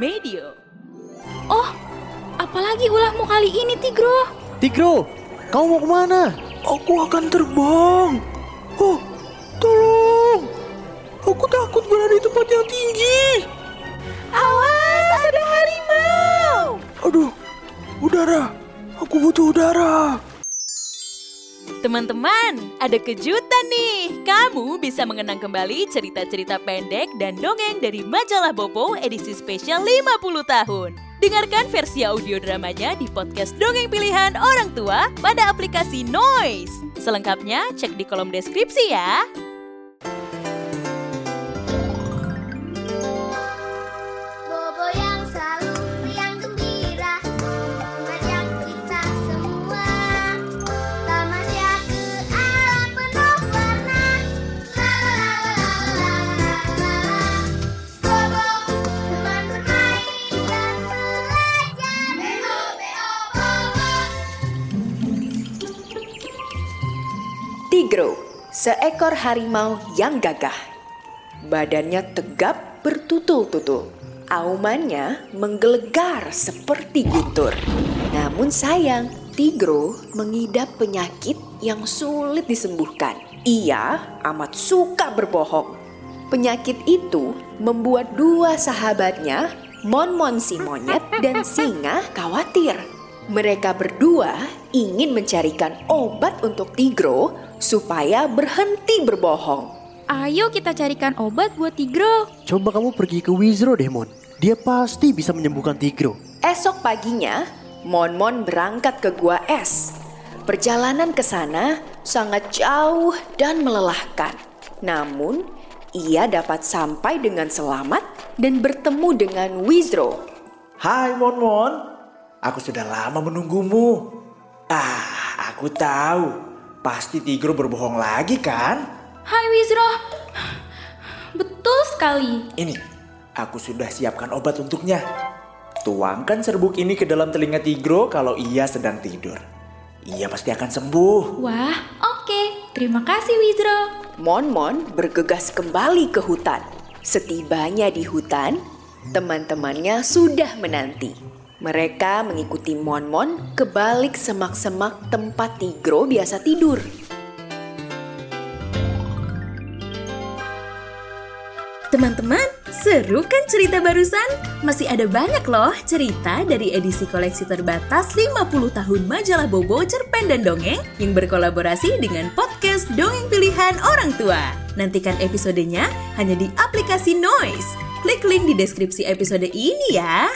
Medio. Oh, apalagi ulahmu kali ini, Tigro? Tigro, kau mau ke mana? Aku akan terbang. Oh, tolong. Aku takut berada di tempat yang tinggi. Awas, ada harimau! Aduh, udara. Aku butuh udara. Teman-teman, ada kejutan nih. Kamu bisa mengenang kembali cerita-cerita pendek dan dongeng dari majalah Bobo edisi spesial 50 tahun. Dengarkan versi audio dramanya di podcast Dongeng Pilihan Orang Tua pada aplikasi Noise. Selengkapnya cek di kolom deskripsi ya. Tigro, seekor harimau yang gagah. Badannya tegap bertutul-tutul. Aumannya menggelegar seperti guntur. Namun sayang, Tigro mengidap penyakit yang sulit disembuhkan. Ia amat suka berbohong. Penyakit itu membuat dua sahabatnya, Monmon si monyet dan singa khawatir. Mereka berdua ingin mencarikan obat untuk Tigro supaya berhenti berbohong. Ayo kita carikan obat buat Tigro. Coba kamu pergi ke Wizro deh, Mon. Dia pasti bisa menyembuhkan Tigro. Esok paginya, Monmon berangkat ke gua es. Perjalanan ke sana sangat jauh dan melelahkan. Namun, ia dapat sampai dengan selamat dan bertemu dengan Wizro. Hai Mon Mon, aku sudah lama menunggumu. Ah, aku tahu. Pasti Tigro berbohong lagi kan? Hai Wizro. Betul sekali. Ini, aku sudah siapkan obat untuknya. Tuangkan serbuk ini ke dalam telinga Tigro kalau ia sedang tidur. Ia pasti akan sembuh. Wah, oke. Terima kasih Wizro. Monmon bergegas kembali ke hutan. Setibanya di hutan, teman-temannya sudah menanti. Mereka mengikuti Monmon ke balik semak-semak tempat Tigro biasa tidur. Teman-teman, seru kan cerita barusan? Masih ada banyak loh cerita dari edisi koleksi terbatas 50 tahun majalah Bobo, Cerpen dan Dongeng yang berkolaborasi dengan podcast Dongeng Pilihan Orang Tua. Nantikan episodenya hanya di aplikasi Noise. Klik link di deskripsi episode ini ya.